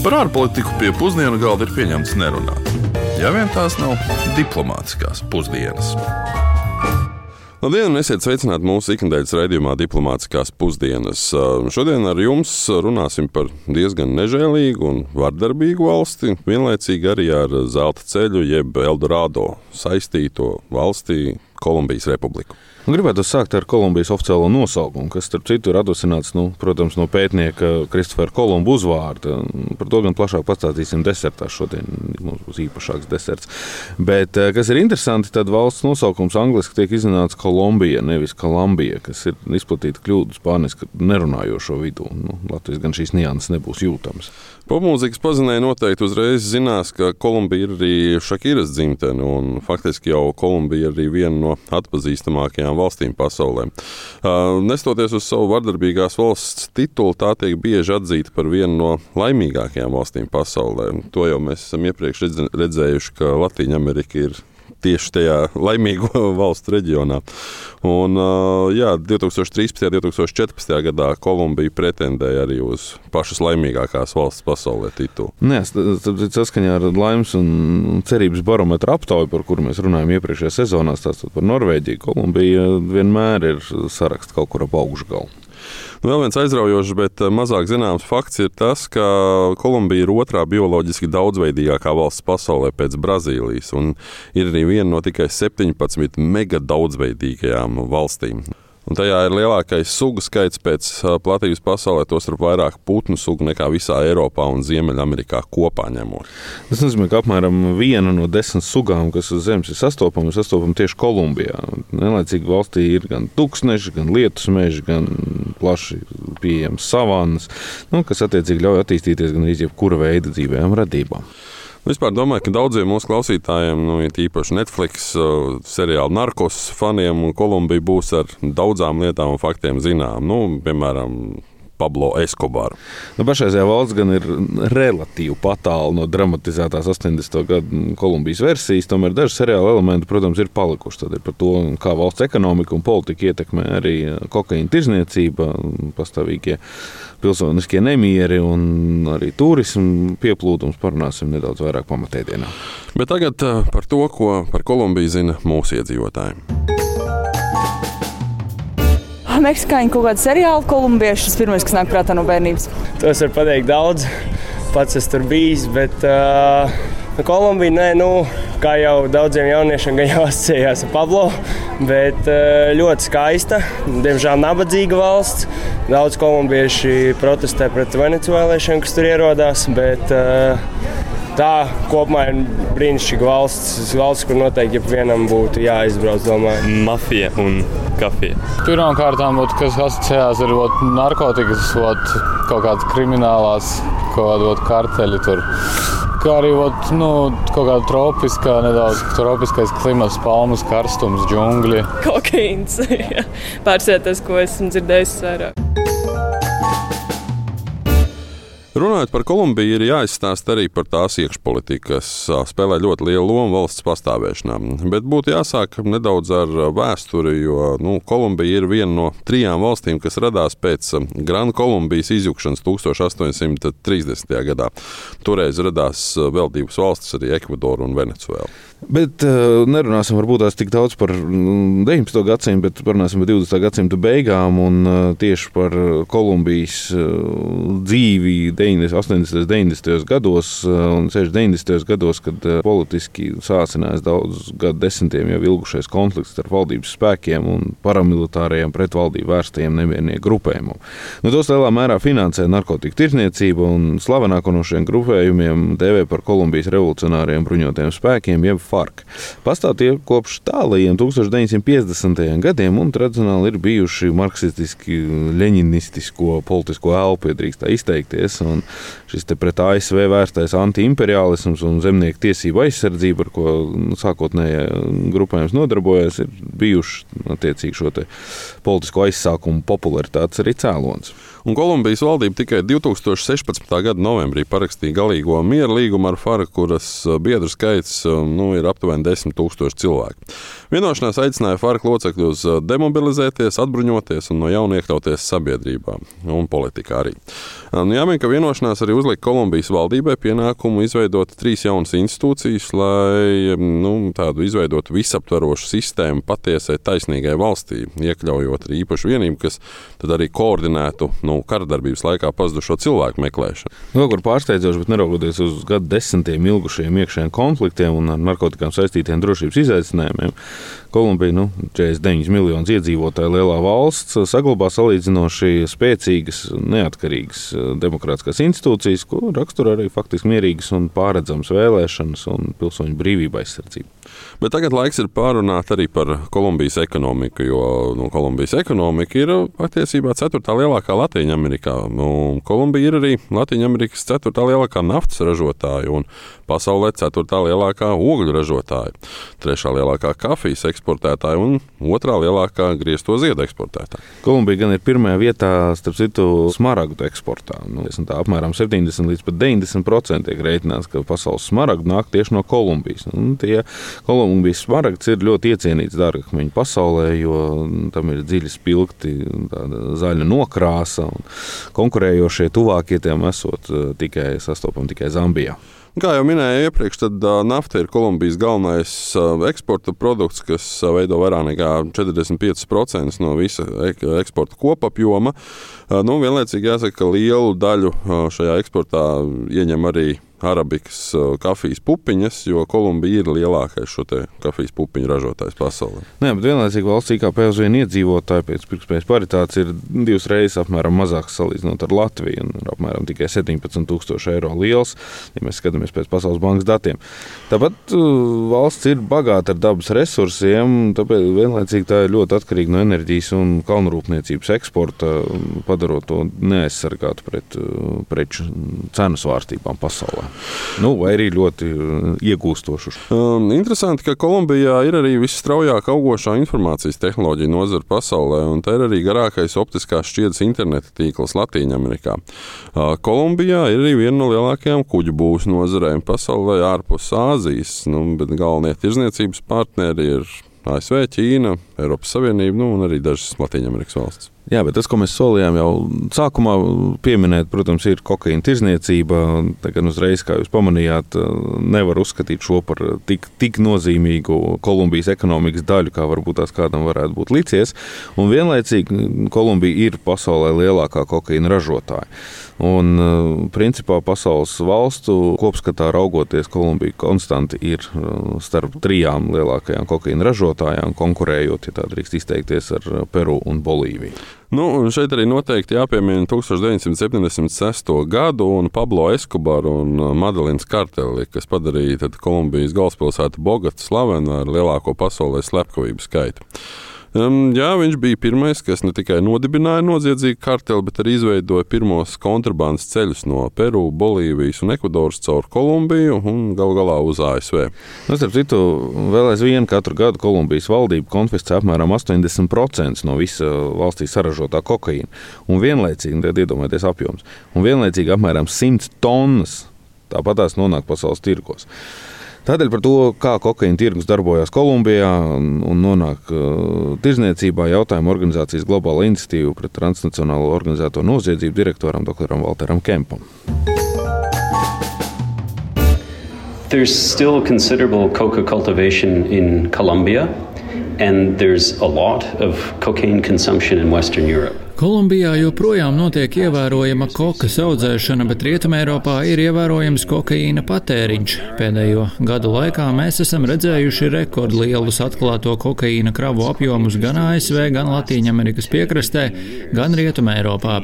Par ārpolitiku pie pusdienu galda ir pieņemts nerunāt. Ja vien tās nav diplomātiskās pusdienas. Labdien, esiet sveicināti mūsu ikdienas raidījumā, Diplomātiskās pusdienas. Šodien ar jums runāsim par diezgan nežēlīgu un vardarbīgu valsti, vienlaicīgi arī ar zelta ceļu, jeb Eldorado saistīto valstī Kolumbijas Republiku. Gribētu sākt ar Kolumbijas oficiālo nosaukumu, kas, starp citu, ir atdusināts nu, protams, no pētnieka Kristofera Kolumba uzvārda. Par to gan plašāk pastāstīsim desertā. Šodien mums būs īpašāks deserts. Bet, eh, kas ir interesanti, tad valsts nosaukums angļuiski tiek izrunāts Kolumbija, nevis Kolumbija, kas ir izplatīta kļūda spāniski nerunājošo vidū. Nu, Latvijas gan šīs nianses nebūs jūtamas. Popmūzikas pazinēji noteikti uzreiz zinās, ka Kolumbija ir arī Šakiras dzimtene, un faktiski jau Kolumbija ir arī viena no atpazīstamākajām valstīm pasaulē. Nestoties uz savu vardarbīgās valsts titulu, tā tiek bieži atzīta par vienu no laimīgākajām valstīm pasaulē. To jau mēs esam iepriekš redzējuši, ka Latvija Amerika ir tieši tajā laimīgo valstu reģionā. Un, jā, 2013. un 2014. gadā Kolumbija pretendēja arī uz pašas laimīgākās valsts pasaulē titulu. Nē, saskaņā ar laimes un cerības barometru aptauju, par kuru mēs runājām iepriekšējā sezonā, tātad par Norvēģiju, Kolumbija vienmēr ir saraksts kaut kur ap augšgalu. Nu, vēl viens aizraujošs, bet eh, mazāk zināms fakts ir tas, ka Kolumbija ir otrā bioloģiski daudzveidīgākā valsts pasaulē pēc Brazīlijas un ir arī viena no tikai 17 mega daudzveidīgajām valstīm. Un tajā ir lielākais sugu skaits pēc platības pasaulē, tostarp vairāk putnu sugu nekā visā Eiropā un Ziemeļamerikā kopā ņemot. Tas nozīmē, ka apmēram viena no desmit sugām, kas uz Zemes ir sastopama, ir sastopama tieši Kolumbijā. Nenlaicīgi valstī ir gan tūkstneši, gan lietus meži, gan plaši pieejams savannas, nu, kas attiecīgi ļauj attīstīties gan jebkura veida dzīvējām radībām. Vispār domāju, ka daudziem mūsu klausītājiem, nu, īpaši Netflix seriāla narkos faniem, Kolumbija būs ar daudzām lietām un faktiem zinām. Nu, piemēram, Pablo Escobar. Nu, pašreizējā valsts gan ir relatīvi tālu no dramatizētās 80. gada Kolumbijas versijas, tomēr daži seriāla elementi, protams, ir palikuši. Tad ir par to, kā valsts ekonomika un politika ietekmē arī kokaīna tirzniecība, pastāvīgie pilsoniskie nemieri un arī turismu pieplūdums. Parunāsim nedaudz vairāk pamatēdienā. Bet tagad eh, par to, ko par Kolumbiju zina mūsu iedzīvotāji meksikāņu kaut kādu seriālu, kolumbiešu. Tas pirmais, kas nāk prātā no bērnības. Tos var pateikt daudz. Pats esmu tur bijis, bet uh, Kolumbija, nē, nu, kā jau daudziem jauniešiem, gan jau asociējās ar Pablo, bet uh, ļoti skaista. Diemžēl nabadzīga valsts. Daudz kolumbieši protestē pret venecuēliešiem, kas tur ierodās. Bet, uh, tā kopumā ir brīnišķīga valsts. Valsts, kur noteikti vienam būtu jāizbrauc. Domāju. Mafija un kafija. Pirmkārt, kas asociējās ar ot, narkotikas, ot, kaut kādas kriminālās, kaut kāda karteļa. Tur. Kā arī ot, nu, kaut kāda tropiskā, nedaudz tropiskais klimats, palmas karstums, džungļi. Kokaīns. Pārsēties, ko esmu dzirdējis vairāk. Runājot par Kolumbiju, ir jāizstāsta arī par tās iekšpolitiku, kas spēlē ļoti lielu lomu valsts pastāvēšanā. Bet būtu jāsāk nedaudz ar vēsturi, jo nu, Kolumbija ir viena no trijām valstīm, kas radās pēc Grāna Kolumbijas izjukšanas 1830. gadā. Toreiz radās vēl divas valstis, arī Ekvadora un Venecuēla. Bet uh, nerunāsim varbūt tās tik daudz par 19. Mm, gadsimtu, bet parunāsim par 20. gadsimta beigām un uh, tieši par Kolumbijas uh, dzīvi 80. un 90. gados un 60. gados, kad politiski sācinājās daudzus gadu desmitiem jau ilgušais konflikts starp valdības spēkiem un paramilitārajiem pretvaldību vērstajiem nemiernieku grupējumiem. Nu, tos lielā mērā finansē narkotiku tirzniecība un slavenāko no šiem grupējumiem dēvē par Kolumbijas revolucionāriem bruņotajiem spēkiem, jeb FARC. Pastāv tie kopš tālajiem 1950. gadiem un tradicionāli ir bijuši marksistiski, leņinistisko politisko elpu, ja drīkst tā izteikties. Un šis pret ASV vērstais antiimperialisms un zemnieku tiesību aizsardzība, ar ko nu, sākotnēji grupējums nodarbojas, ir bijuši attiecīgi šo politisko aizsākumu popularitātes arī cēlonis. Un Kolumbijas valdība tikai 2016. gada novembrī parakstīja galīgo miera līgumu ar FARA, kuras uh, biedru skaits uh, nu, ir aptuveni 10 000 cilvēku. Vienošanās aicināja FARA locekļus uh, demobilizēties, atbruņoties un no jauna iekļauties sabiedrībā un politikā arī. Nu, jāmin, ka vienošanās arī uzlika Kolumbijas valdībai pienākumu izveidot trīs jaunas institūcijas, lai nu, tādu izveidotu visaptvarošu sistēmu patiesai taisnīgai valstī, iekļaujot arī īpašu vienību, kas arī koordinētu nu, karadarbības laikā pazudušo cilvēku meklēšanu. Vēl kur pārsteidzoši, bet neraugoties uz gadu desmitiem ilgušiem iekšējiem konfliktiem un ar narkotikām saistītiem drošības izaicinājumiem, Kolumbija, nu, 49 miljonus iedzīvotāju lielā valsts, saglabā salīdzinoši spēcīgas, neatkarīgas eh, demokrātiskās institūcijas, ko raksturo arī faktiski mierīgas un pārredzamas vēlēšanas un pilsoņu brīvība aizsardzība. Bet tagad laiks ir pārunāt arī par Kolumbijas ekonomiku, jo nu, Kolumbijas ekonomika ir patiesībā ceturtā lielākā Latvijā Amerikā. Nu, Kolumbija ir arī Latvijas Amerikas ceturtā lielākā naftas ražotāja pasaulē ceturtā lielākā ogļu ražotāja, trešā lielākā kafijas eksportētāja un otrā lielākā griezto ziedu eksportētāja. Kolumbija gan ir pirmajā vietā, starp citu, smaragdu eksportā. Nu, tā apmēram 70 līdz 90% tiek rēķināts, ka pasaules smaragdu nāk tieši no Kolumbijas. Un tie Kolumbijas smaragds ir ļoti iecienīts dārgakmeņu pasaulē, jo tam ir dziļi spilgti, zaļa nokrāsa konkurējošie tuvākie tiem esot eh, tikai sastopami tikai Zambijā. Kā jau minēju iepriekš, tad nafta ir Kolumbijas galvenais eksporta produkts, kas veido vairāk nekā 45% no visa ek eksporta kopapjoma. Nu, vienlaicīgi jāsaka, ka lielu daļu šajā eksportā ieņem arī arabikas uh, kafijas pupiņas, jo Kolumbija ir lielākais šo kafijas pupiņu ražotājs pasaulē. Nē, bet vienlaicīgi valsts IKP uz vienu iedzīvotāju pēc pirktspējas paritātes ir divas reizes apmēram mazāks salīdzinot ar Latviju un ir apmēram tikai 17,000 eiro liels, ja mēs skatāmies pēc Pasaules bankas datiem. Tāpat uh, valsts ir bagāta ar dabas resursiem, tāpēc vienlaicīgi tā ir ļoti atkarīga no enerģijas un kalnrūpniecības eksporta, padarot to neaizsargātu pret uh, preču cenu svārstībām pasaulē. Nu, vai arī ļoti uh, iegūstošus. Um, interesanti, ka Kolumbijā ir arī visstraujāk augošā informācijas tehnoloģija nozara pasaulē, un tā ir arī garākais optiskās šķiedes interneta tīkls Latvijā-Amerikā. Uh, Kolumbijā ir arī viena no lielākajām kuģu būvniecības nozarēm pasaulē ārpus Āzijas, nu, bet galvenie tirzniecības partneri ir ASV, Ķīna, Eiropas Savienība nu, un arī dažas Latvijas valstis. Jā, bet tas, ko mēs solījām jau sākumā pieminēt, protams, ir kokaīna tirzniecība. Gan uzreiz, kā jūs pamanījāt, nevar uzskatīt šo par tik, tik nozīmīgu Kolumbijas ekonomikas daļu, kā varbūt tās kādam varētu būt licies. Un vienlaicīgi Kolumbija ir pasaulē lielākā kokaīna ražotāja. Un, principā, pasaules valstu kopskatā raugoties, Kolumbija konstanti ir starp trijām lielākajām kokaīna ražotājām, konkurējot, ja tā drīkst izteikties, ar Peru un Bolīviju. Nu, šeit arī noteikti jāpiemina 1976. gadu un Pablo Escobaru un Madalīnas karteli, kas padarīja Kolumbijas galvaspilsētu Bogatu slavenu ar lielāko pasaulē slepkavību skaitu. Um, jā, viņš bija pirmais, kas ne tikai nodibināja noziedzīgu karteli, bet arī izveidoja pirmos kontrabandas ceļus no Peru, Bolīvijas un Ekvadoras caur Kolumbiju un galu galā uz ASV. Nu, starp citu, vēl aizvien katru gadu Kolumbijas valdība konfiscē apmēram 80% no visa valstī saražotā kokaīna. Un vienlaicīgi, tad iedomājieties apjoms, un vienlaicīgi apmēram 100 tonnas tāpat tās nonāk pasaules tirgos. Tādēļ par to, kā kokaīna tirgus darbojas Kolumbijā un nonāk uh, tirzniecībā, jautājumu organizācijas globāla iniciatīva pret transnacionālo organizēto noziedzību direktoram Dr. Walteram Kempam. There's still considerable coca cultivation in Colombia, and there's a lot of cocaine consumption in Western Europe. Kolumbijā joprojām notiek ievērojama kokas audzēšana, bet Rietumēropā ir ievērojams kokaīna patēriņš. Pēdējo gadu laikā mēs esam redzējuši rekordlielus atklāto kokaīna kravu apjomus gan ASV, gan Latvijas piekrastē, gan Rietumēropā.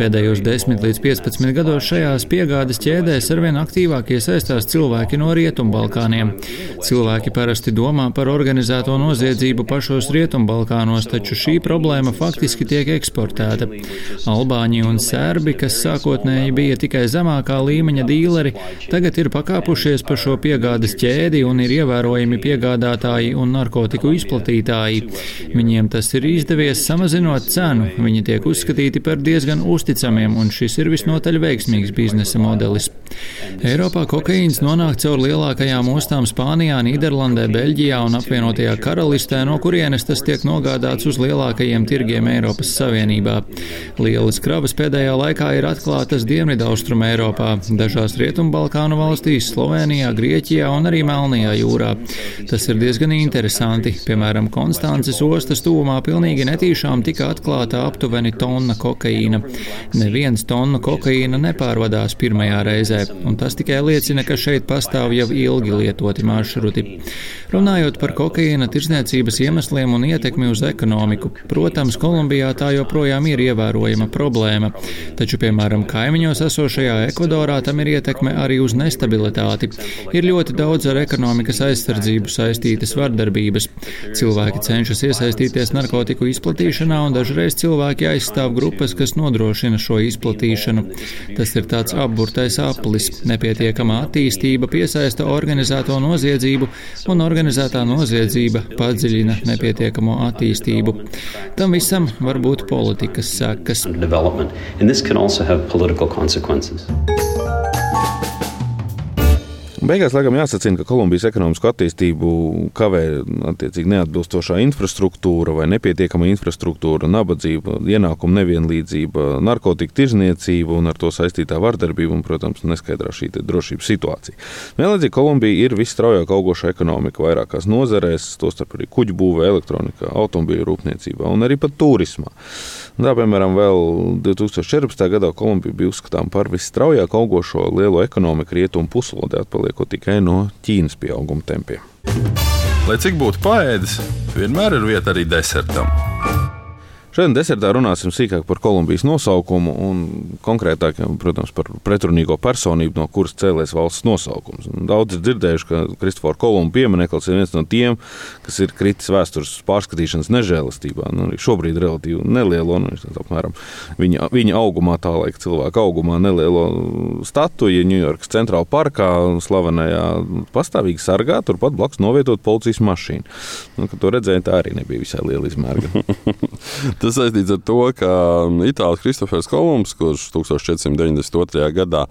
Pēdējos 10 līdz 15 gados šajās piegādes ķēdēs arvien aktīvāk iesaistās cilvēki no Rietumbalkāniem. Cilvēki parasti domā par organizēto noziedzību pašos Rietumbalkānos, taču šī problēma faktiski tiek eksportēta eksportēta. Albāņi un Sērbi, kas sākotnēji bija tikai zemākā līmeņa dīleri, tagad ir pakāpušies pa šo piegādes ķēdi un ir ievērojami piegādātāji un narkotiku izplatītāji. Viņiem tas ir izdevies samazinot cenu, viņi tiek uzskatīti par diezgan uzticamiem, un šis ir visnotaļ veiksmīgs biznesa modelis. Eiropā kokaīns nonāk caur lielākajām ostām Spānijā, Nīderlandē, Beļģijā un apvienotajā karalistē, no kurienes tas tiek nogādāts uz lielākajiem tirgiem Eiropas Savienībā. Savienībā. Lielas kravas pēdējā laikā ir atklātas Dienvidaustrum Eiropā, dažās Rietumbalkānu valstīs, Slovenijā, Grieķijā un arī Melnajā jūrā. Tas ir diezgan interesanti. Piemēram, Konstances ostas tuvumā pilnīgi netīšām tika atklāta aptuveni tonna kokaīna. Neviens tonna kokaīna nepārvadās pirmajā reizē, un tas tikai liecina, ka šeit pastāv jau ilgi lietoti maršruti. Runājot par kokaīna tirzniecības iemesliem un ietekmi uz ekonomiku, protams, Kolumbijā tā joprojām ir ievērojama problēma, taču, piemēram, kaimiņos esošajā Ekvadorā tam ir ietekme arī uz nestabilitāti. Ir ļoti daudz ar ekonomikas aizsardzību saistītas vardarbības. Cilvēki cenšas iesaistīties narkotiku izplatīšanā, un dažreiz cilvēki aizstāv grupas, kas nodrošina šo izplatīšanu. Tas ir tāds apburtais aplis. Nepietiekama attīstība piesaista organizēto noziedzību un organizētā noziedzība padziļina nepietiekamo attīstību. Tam visam var būt politikas sekas. Beigās, laikam, jāsacina, ka Kolumbijas ekonomisko attīstību kavē attiecīgi neatbilstošā infrastruktūra vai nepietiekama infrastruktūra, nabadzība, ienākuma nevienlīdzība, narkotika tirzniecība un ar to saistītā vardarbība un, protams, neskaidrā šī drošības situācija. Vienlaicīgi Kolumbija ir visstraujāk augoša ekonomika vairākās nozarēs, tostarp arī kuģu būvē, elektronikā, automobīļu rūpniecībā un arī pat turismā. Tā, piemēram, vēl 2014. gadā Kolumbija bija uzskatāma par visstraujāk augošo lielo ekonomiku rietumu puslodē, atpaliekot tikai no Ķīnas pieauguma tempiem. Lai cik būtu paēdis, vienmēr ir vieta arī desertam. Šodien desertā runāsim sīkāk par Kolumbijas nosaukumu un konkrētāk, protams, par pretrunīgo personību, no kuras cēlēs valsts nosaukums. Daudz ir dzirdējuši, ka Kristofora Kolumba piemineklis ir viens no tiem, kas ir kritis vēstures pārskatīšanas nežēlastībā. Nu, šobrīd relatīvi nelielo, nu, apmēram viņa, viņa augumā, tā laika cilvēka augumā, nelielo statuju Ņujorkas centrālajā parkā, slavenajā pastāvīgi sargā, turpat blakus novietot policijas mašīnu. Nu, to redzēja, tā arī nebija visai liela izmērga. Tas saistīts ar to, ka Itālijas Kristofers Kolumbs, kurš 1492. gadā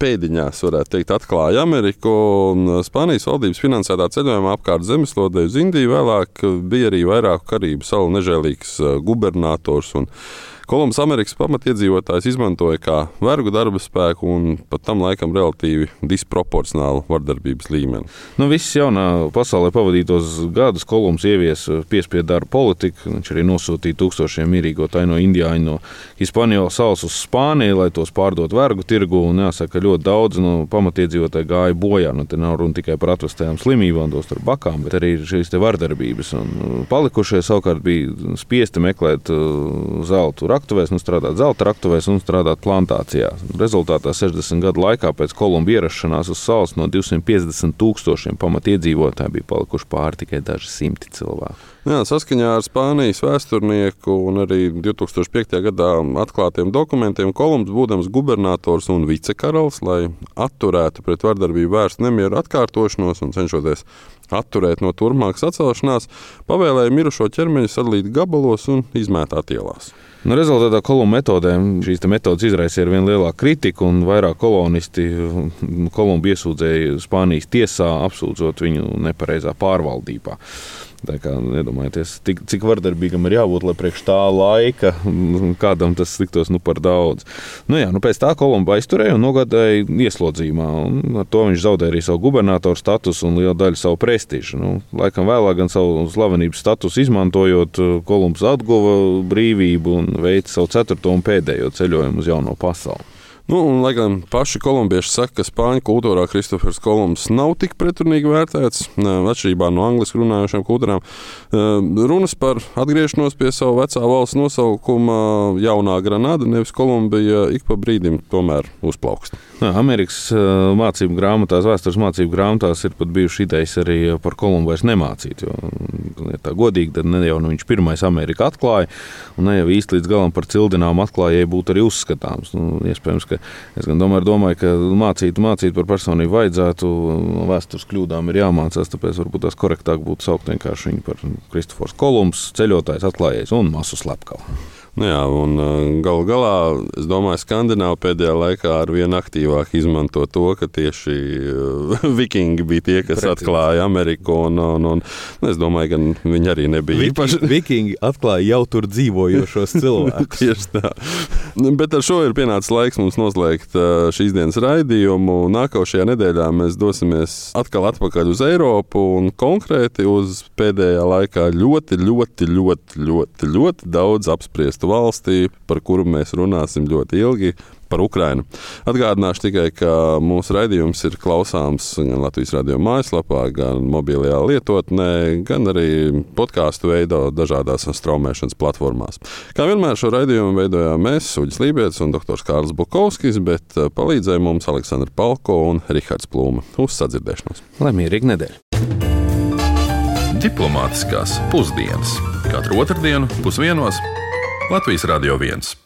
pēdiņās, varētu teikt, atklāja Ameriku, un Spānijas valdības finansētā ceļojumā apkārt zemeslodē uz Indiju vēlāk bija arī vairāku karību salu nežēlīgs uh, gubernators. Kolumbus Amerikas pamatiedzīvotājs izmantoja kā vergu darba spēku un pat tam laikam relatīvi disproporcionālu vardarbības līmeni. Nu, Viss jaunā pasaulē pavadītos gadus Kolumbus ieviesa piespiedu darba politiku. Viņš arī nosūtīja tūkstošiem mierīgo tai no Indijāņu no Hispanijas salas uz Spāniju, lai tos pārdot vergu tirgu. Un jāsaka, ļoti daudz no pamatiedzīvotāju gāja bojā. Nu, te nav runa tikai par atrastajām slimībām, tos ar bakām, bet arī šīs vardarbības. Un palikušie savukārt bija spiesti meklēt uh, zeltu raktuvēs, nu, strādāt zelta raktuvēs un strādāt plantācijās. Rezultātā 60 gadu laikā pēc Kolumba ierašanās uz salas no 250 tūkstošiem pamatiedzīvotāju bija palikuši pāri tikai daži simti cilvēku. Jā, saskaņā ar Spānijas vēsturnieku un arī 2005. gadā atklātiem dokumentiem, Kolumbs, būdams gubernators un vicekaralis, lai atturētu pret vardarbību vērstu nemieru atkārtošanos un cenšoties atturēt no turpmākas atcelšanās, pavēlēja mirušo ķermeņu sadalīt gabalos un izmētāt ielās. Nu, rezultātā kolumbu metodēm šīs metodas izraisīja vien lielāku kritiku, un vairāk kolonisti Kolumbu iesūdzēja Spānijas tiesā, apsūdzot viņu nepareizā pārvaldībā. Tā kā iedomājieties, cik, cik vardarbīgam ir jābūt, lai priekš tā laika kādam tas liktos nu, par daudz. Nu, jā, nu, pēc tā Kolumba aizturēja un nogādāja ieslodzījumā. Un ar to viņš zaudēja arī savu gubernatoru statusu un lielu daļu savu prestižu. Nu, laikam vēlāk gan savu slavenības statusu izmantojot, Kolumbs atguva brīvību un veica savu ceturto un pēdējo ceļojumu uz jauno pasauli. Nu, un, lai gan paši kolumbieši saka, ka spāņu kultūrā Kristofers Kolumbs nav tik pretrunīgi vērtēts, atšķirībā no angliski runājošām kultūrām, runas par atgriešanos pie savu vecā valsts nosaukuma jaunā Granada, nevis Kolumbija, ik pa brīdim tomēr uzplaukst. Amerikas mācību grāmatās, vēstures mācību grāmatās ir pat bijuši idejas arī par Kolumbu vairs nemācīt. Jo, ja tā godīgi, tad ne jau nu viņš pirmais Ameriku atklāja, un ne jau īsti līdz galam par cildinām atklājēju būtu arī uzskatāms. Nu, iespējams, ka es gan domāju, domāju, ka mācīt, mācīt par personību vajadzētu, vēstures kļūdām ir jāmācās, tāpēc varbūt tās korektāk būtu saukt vienkārši viņu par Kristofors Kolumbs, ceļotājs, atklājējs un masu slepkavu. Jā, un galu galā, es domāju, Skandināva pēdējā laikā ar vien aktīvāk izmanto to, ka tieši vikingi bija tie, kas Precīzi. atklāja Ameriku. Un, un, un, es domāju, ka viņi arī nebija Viki, īpaši. Vikingi atklāja jau tur dzīvojošos cilvēkus. tieši tā. Bet ar šo ir pienācis laiks mums noslēgt šīs dienas raidījumu. Nākošajā nedēļā mēs dosimies atkal atpakaļ uz Eiropu un konkrēti uz pēdējā laikā ļoti, ļoti, ļoti, ļoti, ļoti daudz apspriestu valstī, par kuru mēs runāsim ļoti ilgi. Par Ukrajinu. Atgādināšu tikai, ka mūsu raidījums ir klausāms gan Latvijas radio mājaslapā, gan mobilajā lietotnē, gan arī podkāstu veidā dažādās straumēšanas platformās. Kā vienmēr šo raidījumu veidojām mēs, Uģis Lībijams un dr. Kārls Bukovskis, bet eh, palīdzēja mums Aleksandra Palko un Rihards Plūma. Uz sadzirdēšanos! Lai mierīgi nedēļa! Diplomātiskās pusdienas katru otrdienu pusdienos Latvijas Radio 1.